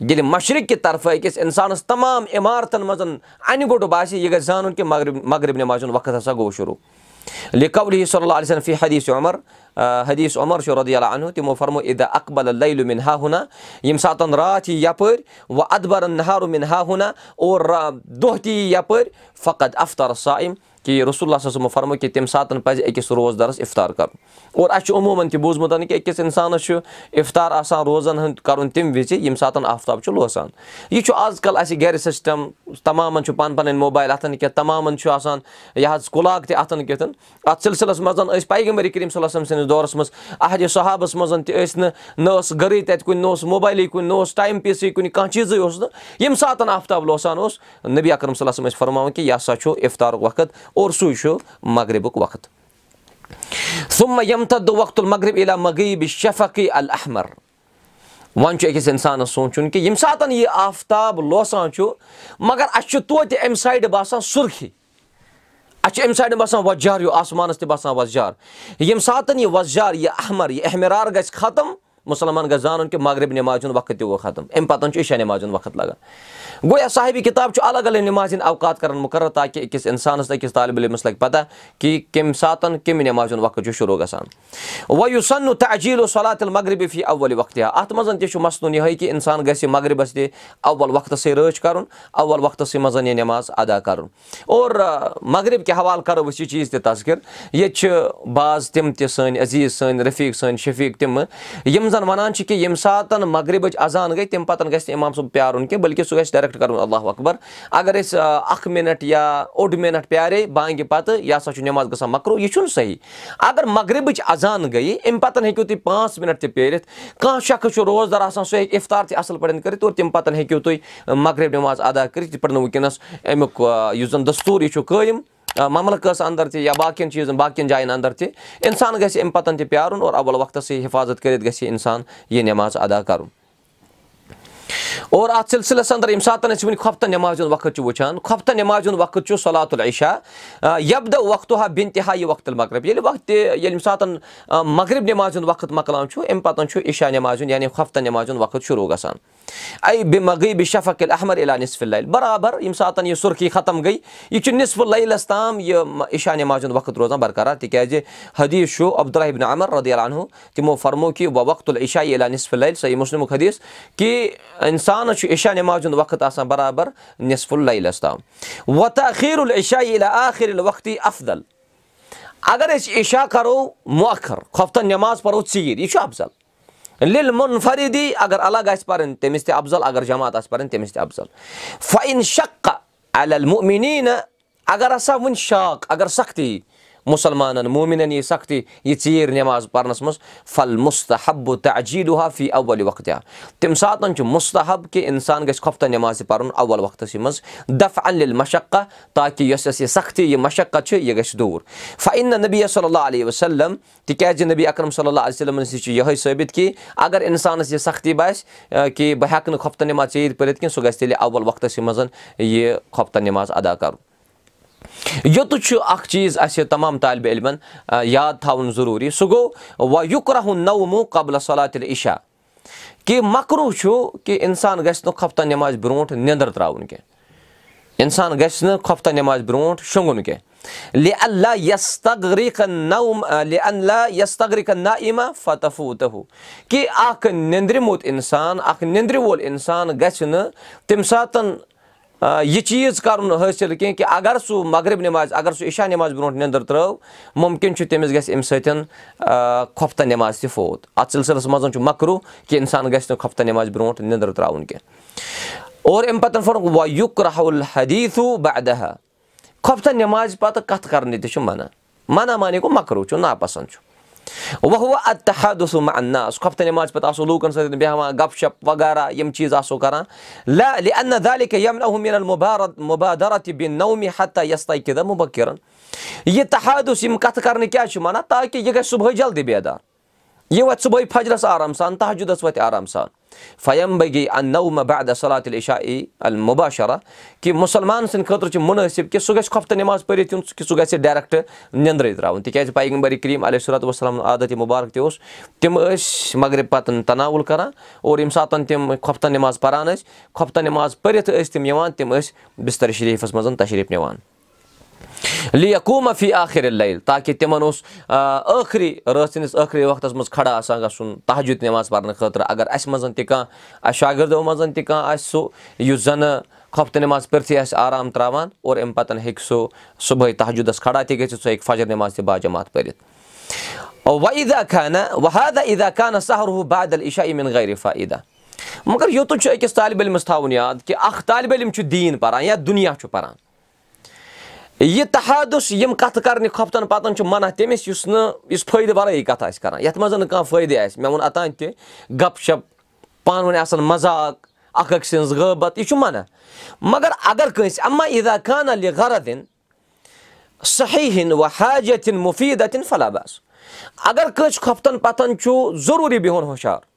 ییٚلہِ مشرق کہِ طرفہٕ أکِس اِنسانس تمام عمارتن منٛز اَنہِ گوٚٹ باسہِ یہِ گژھِ زانُن کہِ مغرب مغرب نِماز ہُنٛد وقت ہسا گوٚو شروٗع صلی اللہ علیہ فی حدیٖث عمر حدیٖث عمر چھُ رۄدی اللہ انہُ تِمو فرمو اِدا اکبل لَیلُ مِن ہا ہُنا ییٚمہِ ساتہٕ راتھ یی یپٲرۍ وۄنۍ ادبرن نہارُ مِن ہا ہُنا اور دۄہ تہِ یی یپٲرۍ فقط افتر سایِم کہِ رسول اللہ صٲب فرمو کہِ تَمہِ ساتہٕ پَزِ أکِس روزدَرَس اِفطار کَرُن اور اَسہِ چھُ عموٗماً تہِ بوٗزمُت کہِ أکِس اِنسانَس چھُ اِفطار آسان روزن ہُنٛد کَرُن تَمہِ وِزِ ییٚمہِ ساتہٕ آفتاب چھُ لوسان یہِ چھُ آز کل اَسہِ گرِ سِسٹم تَمامَن چھُ پَنٕنۍ پَنٕنۍ موبایل اَتھن کیٚنٛہہ تَمامَن چھُ آسان یہِ حظ کُلاک تہِ اَتھن کیٚتھ اَتھ سِلسِلَس منٛز ٲسۍ پیغمبر کریٖم صلی سٕنٛدِس دورَس منٛز احدِ صحابَس منٛز تہِ ٲسۍ نہٕ نہ ٲس گرٕے تَتہِ کُنہِ نہ اوس موبایلٕے کُنہِ نہ اوس ٹایم پیٖسٕے کُنہِ کانٛہہ چیٖزٕے اوس نہٕ ییٚمہِ ساتہٕ آفتاب لوسان اوس نبی اکرم صلی ٲسۍ فرماوان کہِ یہِ ہسا چھُ اِفطارُک وقت اور سُے چھُ مغربُک وقت سُم یمتد وقتُل مغرب علا مغیٖب شفقی الحمر وۄنۍ چھُ أکِس اِنسانَس سونٛچُن کہِ ییٚمہِ ساتہٕ یہِ آفتاب لوسان چھُ مگر اَسہِ چھُ توتہِ اَمہِ سایڈٕ باسان سُرخی اَسہِ چھُ اَمہِ سایڈٕ باسان وۄزجار ہیوٗ آسمانَس تہِ باسان وۄزجار ییٚمہِ ساتہٕ یہِ وۄزجار یہِ احمر یہِ احمرار گژھِ ختم مُسلمان گژھِ زانُن کہِ مغرب نٮ۪مازِ ہُنٛد وقت تہِ گوٚو ختم اَمہِ پَتہٕ چھُ عشا نٮ۪مازِ ہُنٛد وقت لگان گوٚو یا صاحبِ کِتاب چھُ الگ الگ نٮ۪مازِ ہِنٛدۍ اوقات کران مُقرر تاکہِ أکِس اِنسانَس تہٕ أکِس طالبہِ علمَس لگہِ پَتہ کہِ کَمہِ ساتہٕ کَمہِ نٮ۪مازِ ہُنٛد وقت چھُ شروٗع گژھان وۄنۍ یُس سَنو تہٕ اجیٖل صلات المغربی فی اول وقتہِ اَتھ منٛز تہِ چھُ مَسنوٗن یِہوے کہِ اِنسان گژھِ مغربَس تہِ اول وقتَسٕے رٲچھ کَرُن اول وقتَسٕے منٛز یہِ نٮ۪ماز ادا کَرُن اور مغرب کہِ حوالہٕ کَرو أسۍ یہِ چیٖز تہِ تَذکِر ییٚتہِ چھِ بعض تِم تہِ سٲنۍ عزیٖز سٲنۍ رفیٖق سٲنۍ شفیٖق تِمہٕ یِم زَن وَنان چھِ کہِ ییٚمہِ ساتہٕ مغربٕچ اَذان گٔے تَمہِ پَتہٕ گژھِ نہٕ اِمام صٲب پیارُن کیٚنٛہہ بٔلکہِ سُہ گژھِ اللہ اکبر اَگر أسۍ اکھ مِنٹ یا اوٚڑ مِنٹ پیارے بانگہِ پَتہٕ یہِ ہسا چھُ نٮ۪ماز گژھان مۄکرو یہِ چھُنہٕ صحیح اَگر مغربٕچ اَذان گٔیے اَمہِ پَتہٕ ہیٚکِو تُہۍ پانٛژھ مِنٹ تہِ پیٲرِتھ کانٛہہ شخص چھُ روزدار آسان سُہ ہیٚکہِ اِفطار تہِ اَصٕل پٲٹھۍ کٔرِتھ اور تَمہِ پَتہٕ ہیٚکِو تُہۍ مغرب نٮ۪ماز ادا کٔرِتھ یِتھ پٲٹھۍ نہٕ وٕنکیٚنَس اَمیُک یُس زَن دستوٗر یہِ چھُ قٲیِم مملکس اَنٛدر تہِ یا باقین چیٖزن باقین جاین اَنٛدر تہِ اِنسان گژھِ اَمہِ پَتن تہِ پیارُن اور اول وقتسٕے حِفاظت کٔرِتھ گژھِ اِنسان یہِ نٮ۪ماز ادا کَرُن اور اَتھ سِلسِلَس اَنٛدر ییٚمہِ ساتہٕ أسۍ وٕنہِ خۄفتن نٮ۪مازِ ہُنٛد وقت چھُ وٕچھان خۄفتن نٮ۪مازِ ہُنٛد وقت چھُ صلات العشا یبدٕ وقتُہ بِنتِہا یہِ وقتُل مغرب ییٚلہِ وقت ییٚمہِ ساتہٕ مغرب نٮ۪مازِ ہُنٛد وقت مۄکلان چھُ اَمہِ پَتہٕ چھُ عشا نٮ۪مازِ یعنی خۄفتن نٮ۪مازِ ہُنٛد وقت شروٗع گژھان اے بے مغیٖب شفق احمر علا نِصف لَلہِ برابر ییٚمہِ ساتہٕ یہِ سُرخی ختم گٔے یہِ چھُ نِصف لَیلَس تام یہِ عشا نٮ۪مازِ ہُنٛد وقت روزان برقرار تِکیازِ حدیٖث چھُ عبدالرحبن عمر ردی علیٰ تِمو فرمو کہِ وقتُل عشا علا نِصف لَلہِ صحیح مُسلمُک حدیٖث کہِ اِنسانَس چھُ عشا نٮ۪مازِ ہُنٛد وقت آسان برابر نِصف لَیلَس تام افضل اگر أسۍ عشا کَرو مۄخر خۄفتن نٮ۪ماز پَرو ژیٖرۍ یہِ چھُ اَفضل لِل مُنفردی اگر الگ آسہِ پَرٕنۍ تٔمِس تہِ اَفضل اگر جماعت آسہِ پَرٕنۍ تٔمِس تہِ اَفضل فاین شک المیٖنی نہٕ اگر ہسا وُنہِ شاک اگر سختی یی مُسلمانن مومِنن یی سختی یہِ ژیٖر نٮ۪ماز پرنس منٛز پھل مُستحب تعجیٖلُہا فی اول وقتیا تمہِ ساتہٕ چھُ مُستحب کہِ اِنسان گژھِ خۄفتہ نٮ۪ماز تہِ پرُن اول وقتسٕے منٛز دف انل مشقہ تاکہِ یۄس اَسہِ یہِ سختی یہِ مشقت چھِ یہِ گژھِ دوٗر. فعن نبی صلی اللہ علیہ وسلم تِکیازِ نبی اکرم صلی اللہ علیہ وسلمس نِش چھُ یِہوے ثٲبِت کہِ اگر اِنسانس یہِ سختی باسہِ کہِ بہٕ ہٮ۪کہٕ نہٕ خۄفتہ نٮ۪ماز ژیٖرۍ پٔرِتھ کینٛہہ سُہ گژھِ تیٚلہِ اول وقتسٕے منٛز یہِ خۄفتہ نٮ۪ماز ادا کرُن یوٚتُتھ چھُ اکھ چیٖز اَسہِ تمام طالبہِ علمن یاد تھاوُن ضروٗری سُہ گوٚو وَ یُکرہُن نومو قبلہ صلاتِل عشا کہِ مکرو چھُ کہِ اِنسان گژھِ نہٕ خۄفتہ نٮ۪مازِ برونٛٹھ نیٚنٛدٕر تراوُن کینٛہہ اِنسان گژھِ نہٕ خۄفتہ نٮ۪مازِ برونٛٹھ شۄنٛگُن کینٛہہ لِ اللہ یس تغریٖقن نوم اللہ یس تغریٖقن نا اِما فتفوٗ تہوٗ کہِ اکھ نیٚنٛدرِمُت اِنسان اکھ نیٚنٛدرِ وول اِنسان گژھِ نہٕ تمہِ ساتہٕ یہِ چیٖز کرُن حٲصِل کینٛہہ کہِ اگر سُہ مغرب نٮ۪مازِ اگر سُہ عشا نٮ۪مازِ برونٛٹھ نیٚنٛدٕر ترٲو مُمکِن چھُ تٔمِس گژھِ اَمہِ سۭتۍ خۄفتہ نٮ۪ماز تہِ فوت۔ اَتھ سِلسِلس منٛز چھُ مکرو کہِ اِنسان گژھِ نہٕ خۄفتہ نٮ۪مازِ برونٛٹھ نیٚنٛدٕر تراوُن کینٛہہ۔ اور اَمہِ پتہٕ فوٚرُکھ وَ یُک راہُل حدیٖثوٗ بہدہ خۄفتہ نٮ۪مازِ پتہٕ کتھ کرنہِ تہِ چھُ منع۔ منع مانے گوٚو مکرو چھُ ناپسنٛد چھُ وَ اتحاد اناس خۄفتہ نٮ۪مازِ پتہٕ آسو لوٗکن سۭتۍ بیٚہوان گپ شپ وغیرہ یِم چیٖز آسو کران مُبادرت بِن نومی حتہ یس تقیٖدہ مُبکِرن یہِ تحادُس یِم کتھٕ کرنہٕ کیازِ چھُ ونان تاکہِ یہِ گژھِ صبحٲے جلدی بیدار یہِ وۄتھِ صبحٲے فجرس آرام سان تحجُدس وۄتھِ آرام سان فیم بگی ان نومہ بعد صلاتِ عشا ای المُباشرہ کہِ مُسلمان سٕنٛدِ خٲطرٕ چھُ مُنٲسِب کہِ سُہ گژھِ خۄفتہ نٮ۪ماز پٔرِتھ یُن کہِ سُہ گژھِ دایریکٹ نِندرٕے تراوُن تِکیازِ پیغمبر کریٖم علیہ صلاتُ وسلام عادت مُبارک تہِ اوس تِم ٲسۍ مغرب پتہٕ تناوُل کران اور ییٚمہِ ساتہٕ تِم خۄفتہ نٮ۪ماز پران ٲسۍ خۄفتہ نٮ۪ماز پٔرِتھ ٲسۍ تِم یِوان تِم ٲسۍ بِستر شریٖفس منٛز تشریٖف نِوان لیقوٗما فی آخر اللل تاکہِ تِمن اوس ٲخری رٲژ سٕنٛدِس ٲخری وقتس منٛز کھڑا آسان گژھُن تحجُد نٮ۪ماز پرنہٕ خٲطرٕ۔ اگر اَسہِ منٛز تہِ کانٛہہ اَسہِ شاگردو منٛز تہِ کانٛہہ آسہِ سُہ یُس زَنہٕ خۄفتہٕ نٮ۪ماز پٔرتھٕے آسہِ آرام تراوان اور اَمہِ پتہٕ ہیٚکہِ سُہ صبُحٲے تحجُدس کھڑا تہِ گٔژھِتھ سُہ ہیٚکہِ فجر نٮ۪ماز تہِ باجمات پٔرِتھ۔ ویٖدا خانہ وحدا عیٖدا خانہ سہرُ بادل عشا اِمِن غریٖفا عیٖدا مگر یوٚتُن چھُ أکِس طالبہِ علمس تھاوُن یاد کہِ اکھ طالبہِ علم چھُ دیٖن پران یا دُنیا چھُ پران یہِ تحادُس یِم کَتھٕ کَرنہِ خۄفتَن پَتَن چھُ مَنع تٔمِس یُس نہٕ یُس فٲیدٕ وَرٲیی کَتھ آسہِ کَران یَتھ منٛز نہٕ کانٛہہ فٲیدٕ آسہِ مےٚ ووٚن اوٚتانۍ تہِ گپ شپ پانہٕ ؤنۍ آسان مزاق اکھ أکۍ سٕنٛز غٲبت یہِ چھُ مَنع مگر اگر کٲنٛسہِ اما اِدا خانہ لِ غرض دِنۍ صحیح ہِن و حاجتِن مُفیٖدتِن فلاباس اگر کٲنٛسہِ خۄفتَن پَتَن چھُ ضروٗری بِہُن ہُشار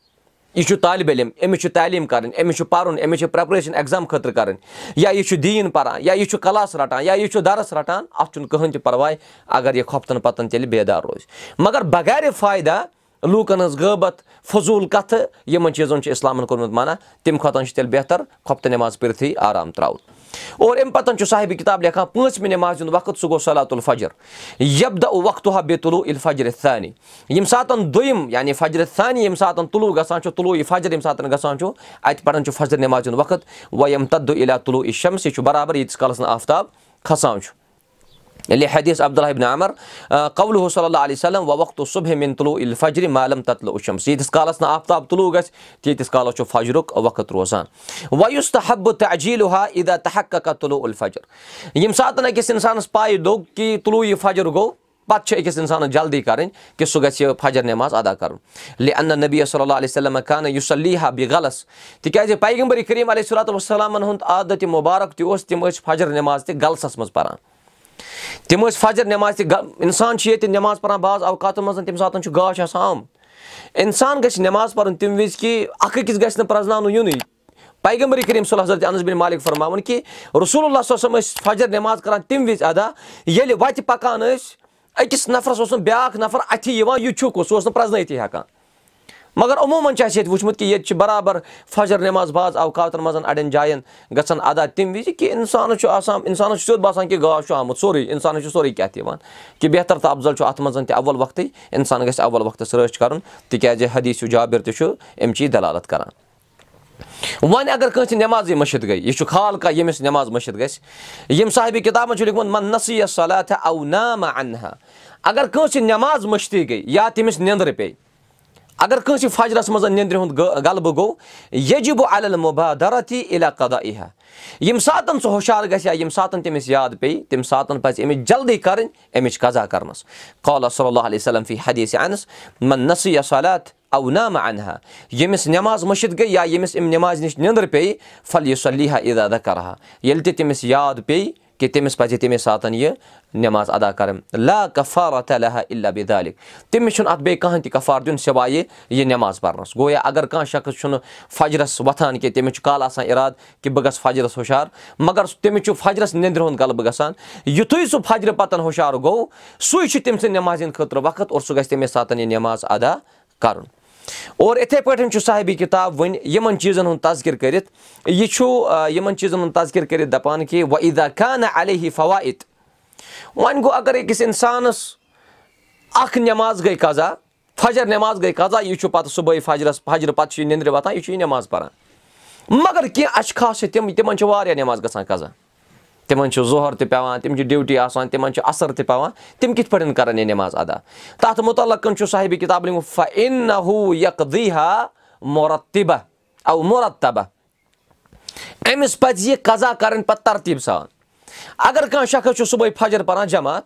یہِ چھُ طالبہِ علم أمِس چھُ تعلیٖم کَرٕنۍ أمِس چھُ پَرُن أمِس چھِ پریپریشن ایٚگزام خٲطرٕ کَرٕنۍ یا یہِ چھُ دیٖن پَران یا یہِ چھُ کلاس رَٹان یا یہِ چھُ دَرس رَٹان اَتھ چھُنہٕ کٕہٕنۍ تہِ پَرواے اگر یہِ خۄفتَن پَتَن تیٚلہِ بیدار روزِ مگر بغارِ فایدا لوٗکَن ہٕنٛز غٲبت فضوٗل کَتھٕ یِمن چیٖزَن چھُ اِسلامَن کوٚرمُت مَنا تَمہِ کھۄتہٕ چھُ تیٚلہِ بہتر خۄفتہٕ نٮ۪ماز پٔرِتھٕے آرام ترٛاوُن اور اَمہِ پَتہٕ چھُ صاحبہِ کِتاب لیکھان پٲنٛژمہِ نٮ۪مازِ ہُنٛد وقت سُہ گوٚو صلاتُل فجر یبدا وقتُہ بے تُلوٗ اِل فجرِ ثانی ییٚمہِ ساتہٕ دوٚیِم یعنی فجرِ ثانی ییٚمہِ ساتہٕ تُلوٗ گژھان چھُ تُلوٗ یہِ فجر ییٚمہِ ساتہٕ گژھان چھُ اَتہِ پَران چھُ فجر نٮ۪مازِ ہُنٛد وقت وۄنۍ یِم تدُ علا تُلوٗ یہِ شمس یہِ چھُ برابر ییٖتِس کالَس نہٕ آفتاب کھسان چھُ ییٚلہِ حدیٖث عبدالحبن عمر قبلُہ صلی اللہ علیہ وسلم وقتُ صُبح مِن تُلوٗ اِل فجرِ مالم تتلہٕ اُشمس ییٖتِس کالس نہٕ آفتاب تُلوٗ گژھِ تیٖتِس کالس چھُ فجرُک وقت روزان وۄنۍ یُس تہٕ حبہٕ تہٕ اجیٖلُ ہا عیٖدا تحق تُلوٗ الفجر ییٚمہِ ساتہٕ أکِس اِنسانس پاے دوٚپ کہِ تُلوٗ یہِ فجر گوٚو پتہٕ چھِ أکِس اِنسانس جلدی کرٕنۍ کہِ سُہ گژھِ فجر نٮ۪ماز ادا کرُن لے انّا نبی صلی اللہ علیہ وسلم خانہ یُس سا لیٖہا بے غلس تِکیازِ پیغمبر کریٖم علیہ صلاتُ وسلامن ہُنٛد عادت مُبارک تہِ اوس تِم ٲسۍ فجر نٮ۪ماز تہِ غلسس منٛز پران تِم ٲسۍ فجر نٮ۪ماز تہِ اِنسان چھُ ییٚتہِ نٮ۪ماز پران بعض اوقاتن منٛز تَمہِ ساتہٕ چھُ گاش آسان آمُت اِنسان گژھِ نٮ۪ماز پرُن تَمہِ وِزِ کہِ اکھ أکِس گژھِ نہٕ پرٛزناونہٕ یِنُے۔ حضرت انس بِن مالِک فرماوُن کہِ رسول اللہ صٲب ٲسۍ فجر نٮ۪ماز کران تَمہِ وِزِ ادا ییٚلہِ وَتہِ پکان ٲسۍ أکِس نفرس اوس نہٕ بیاکھ نفر اَتھِ یِوان یہِ چھُکھ سُہ اوس نہٕ پرٛزنٲیتھٕے ہٮ۪کان مگر عموٗمن چھُ اَسہِ ییٚتہِ وٕچھمُت کہِ ییٚتہِ چھِ برابر فجر نٮ۪ماز باز اوقاتن منٛز اَڑٮ۪ن جاین گژھان ادا تَمہِ وِزِ کہِ اِنسانس چھُ آسان اِنسانس چھُ سیوٚد باسان کہِ گاش چھُ آمُت سورُے اِنسانس چھُ سورُے کیٚتھ یِوان کہِ بہتر تہٕ افضل چھُ اَتھ منٛز تہِ اول وقتٕے اِنسان گژھِ اول وقتس رٲچھ کرُن تِکیازِ حدیٖث جابر تہِ چھُ اَمچی دلالت کران۔ وۄنۍ اگر کٲنٛسہِ نٮ۪مازٕے مٔشِد گٔے یہِ چھُ خال کانٛہہ ییٚمِس نٮ۪ماز مٔشِد گژھِ ییٚمہِ صاحبہِ کِتابن چھُ لیوٗکھمُت من نصیح صلاتھا او ناما انہا اگر کٲنٛسہِ نٮ۪ماز مٔشتٕے گٔے یا تٔمِس نیٚنٛدرٕ پیٚیہِ اگر کٲنٛسہِ فجرس منٛز نیٚنٛدرِ ہُنٛد غلبہٕ گوٚو یجب المبادرتی علاقہ اِہا ییٚمہِ ساتہٕ سُہ ہُشار گژھِ یا ییٚمہِ ساتہٕ تٔمِس یاد پیٚیہِ تَمہِ ساتہٕ پَزِ أمِس جلدی کَرٕنۍ اَمِچ قزا کَرنَس قالہ صلی اللہ علیہ وسلم فی حدیث انس نصیح صلات او نامہ انہا ییٚمِس نٮ۪ماز مٔشِد گٔے یا ییٚمِس اَمہِ نٮ۪مازِ نِش نیٚنٛدٕر پیٚیہِ پھل یہِ صلیحہ اِدادہ کَرہا ییٚلہِ تہِ تٔمِس یاد پیٚیہِ کہِ تٔمِس پَزِ تَمے ساتہٕ یہِ نٮ۪ماز ادا کَرٕنۍ لا کفارا تلحہ اللہ بدالِک تٔمِس چھُنہٕ اَتھ بیٚیہِ کٕہٕنۍ تہِ کفار دیُن سِوایہِ یہِ نٮ۪ماز پَرنَس گوٚو یا اگر کانٛہہ شخص چھُنہٕ فجرس وۄتھان کینٛہہ تٔمِس چھُ کالہٕ آسان اِرادٕ کہِ بہٕ گژھٕ فجرس ہُشار مگر تٔمِس چھُ فجرس نیٚنٛدرِ ہُنٛد غلبہٕ گژھان یِتھُے سُہ فجرٕ پتن ہُشار گوٚو سُے چھُ تٔمۍ سٕنٛدِ نٮ۪مازِ ہِنٛدِ خٲطرٕ وقت اور سُہ گژھِ تَمے ساتہٕ یہِ نٮ۪ماز ادا کَرُن اور یِتھٕے پٲٹھۍ چھُ صاحبی کِتاب وۄنۍ یِمن چیٖزن ہُنٛد تذکِر کٔرِتھ۔ یہِ چھُ یِمن چیٖزن ہُنٛد تذکِر کٔرِتھ دَپان کہِ ویٖدا خانہ علیہ فوائت وۄنۍ گوٚو اگر أکِس اِنسانَس اکھ نؠماز گٔے قزا فجر نؠماز گٔے قزا یہِ چھُ پَتہٕ صُبحٲے فجرس فجرٕ پَتہٕ چھُ یہِ نِندرِ وۄتھان یہِ چھُ یہِ نؠماز پَران۔ مگر کینٛہہ اَچھِ چھِ تِم تِمن چھِ واریاہ نؠماز گژھان قزا تِمن چھُ ظہر تہِ پیٚوان تِم چھِ ڈیوٹی آسان تِمن چھُ اَثر تہِ پیٚوان تِم کِتھ پٲٹھۍ کَران یہِ نؠماز ادا؟ تَتھ مُتعلق چھُ صاحبِ کِتاب مُرتِبہ او مُرتبہ أمِس پَزِ یہِ قزا کَرٕنۍ پَتہٕ ترتیٖب سان۔ اگر کانٛہہ شخص چھُ صُبحٲے فجر پَران جماعت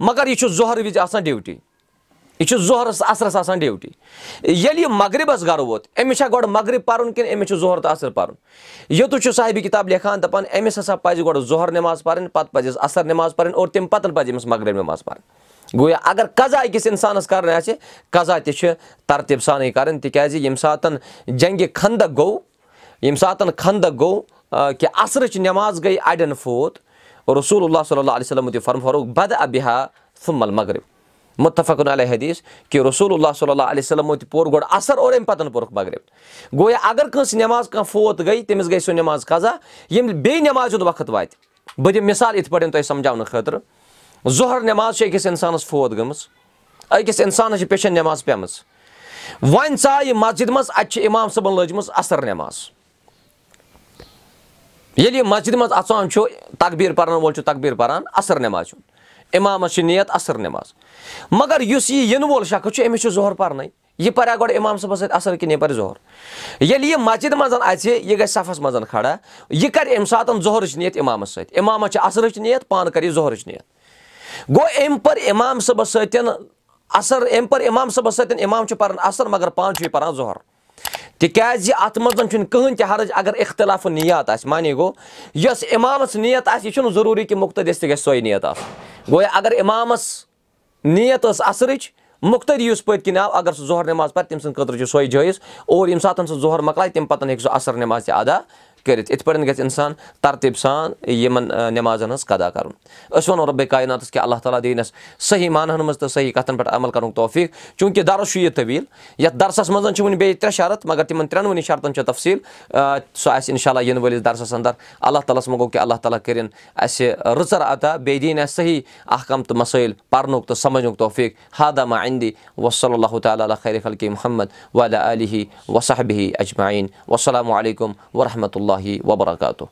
مگر یہِ چھُ ظہر وِزِ آسان ڈیوٹی یہِ چھُ ظہرس اَثرس آسان ڈیوٹی۔ ییٚلہِ یہِ مغربس گرٕ ووت أمِس چھا گۄڈٕ مغرب پَرُن کِنہٕ أمِس چھُ ظہر تہٕ اَثر پَرُن؟ یوٚتُتھ چھُ صاحبہِ کِتاب لیکھان دَپان أمِس ہسا پَزِ گۄڈٕ ظہر نؠماز پَرٕنۍ پَتہٕ پَزٮ۪س اَثر نؠماز پَرٕنۍ اور تَمہِ پَتہٕ پَزِ أمِس مغرب نؠماز پَرٕنۍ۔ گوٚو اگر قزا أکِس اِنسانَس کَرٕنۍ آسہِ قزا تہِ چھِ ترتیٖب سانٕے کَرٕنۍ تِکیازِ ییٚمہِ ساتہٕ جنگہِ خنٛدک گوٚو ییٚمہِ ساتہٕ خنٛدک گوٚو کہِ اَثرٕچ نؠماز گٔے اَڑٮ۪ن فوت رسول اللہ صلی اللہ علیہ وسلم فرم فروغ بد ابِہا فُمل مغرب مُتفقن علیہ حدیٖث کہِ رسول اللہ صلی اللہ علیہ وسلمو تہِ پوٚر گۄڈٕ اَثر اور اَمہِ پَتہٕ پوٚرُکھ مغرب گوٚو اگر کٲنٛسہِ نؠماز کانٛہہ فوت گٔے تٔمِس گٔے سُہ نؠماز قزا ییٚمہِ بیٚیہِ نؠمازِ ہُنٛد وقت واتہِ بہٕ دِمہٕ مِثال یِتھ پٲٹھۍ تۄہہِ سَمجاونہٕ خٲطرٕ ظہر نؠماز چھِ أکِس اِنسانَس فوت گٔمٕژ أکِس اِنسانَس چھِ پیشَن نؠماز پیٚمٕژ وۄنۍ ژاے مسجِد منٛز اَتہِ چھِ اِمام صٲبن لٲجمٕژ اَثر نؠماز ییٚلہِ یہِ مسجِد منٛز اَژان چھُ تقبیٖر پَرن وول چھُ تقبیٖر پَران اَثر نؠماز چھُ اِمامَس چھِ نِیَت اَثر نؠماز مگر یُس یہِ یِنہٕ وول شخص چھُ أمِس چھُ ظہر پَرنٕے۔ یہِ پَرِ ہا گۄڈٕ اِمام صٲبَس سۭتۍ اَثر کِنہٕ یہِ پَرِ ظہر ییٚلہِ یہِ مسجِد منٛز اَژِ یہِ گژھِ صفس منٛز کھڑا۔ یہِ کَرِ اَمہِ ساتہٕ ظہرٕچ نِیَت اِمامَس سۭتۍ۔ اِمامَس چھِ اَثرٕچ نِیَت پانہٕ کَرِ یہِ ظہرٕچ نِیَت۔ گوٚو أمۍ پٔر اِمام صٲبَس سۭتۍ اَثر أمۍ پٔر اِمام صٲبَس سۭتۍ اِمام چھُ پَران اَثر مگر پانہٕ چھُ یہِ پَران ظہر تِکیازِ اَتھ منٛز چھُنہٕ کٕہٕنۍ تہِ حرج اگر اِختِلافہٕ نِیَت آسہِ۔ معنی گوٚو یۄس اِمامَس نِیَت آسہِ یہِ چھُنہٕ ضروٗری کہِ مُختٔدِس تہِ گژھِ سۄے نِیَت آسٕنۍ گوٚو اگر اِمامَس نِیَت ٲس اَثرٕچ مُختٔری یُس پٔتۍ کِنۍ آو اگر سُہ ظہر نٮ۪ماز پَرِ تٔمۍ سٕنٛدِ خٲطرٕ چھُ سۄے جٲیِز اور ییٚمہِ ساتہٕ سُہ ظہر مۄکلایہِ تَمہِ پَتہٕ ہیٚکہِ سُہ اَثر نٮ۪ماز تہِ اَدا کٔرِتھ یِتھ پٲٹھۍ گژھِ اِنسان ترتیٖب سان یِمن نٮ۪مازن ہٕنٛز قدا کَرُن أسۍ وَنو رۄبے کایناتَس کہِ اللہ تعالیٰ دِیِنۍ اَسہِ صحیح مانن منٛز تہٕ صحیح کَتھن پٮ۪ٹھ عمل کَرنُک توفیٖق چوٗنٛکہِ دَرس چھُ یہِ طویٖل یَتھ دَرسَس منٛز چھِ وٕنہِ بیٚیہِ ترٛےٚ شرط مگر تِمن ترٛٮ۪نوٕنی شرطن چھِ تفصیٖل سُہ آسہِ اِنشاء اللہ یِنہٕ وٲلِس دَرسَس اَنٛدر اللہ تعالیٰ ہَس منٛز گوٚو کہِ اللہ تعالیٰ کٔرِنۍ اَسہِ رٕژر عطا بیٚیہِ دِیِنۍ اَسہِ صحیح احکام تہٕ مسٲیِل پَرنُک تہٕ سَمجنُک توفیٖق ہادامہ اِندی وصلی اللہُ تعالیٰ خیر خلقی محمد ولیٰ علیہ وصحبہِ اجمعیٖن وسلامُ علیکُم ورحمتہ اللہ وبرکاتہ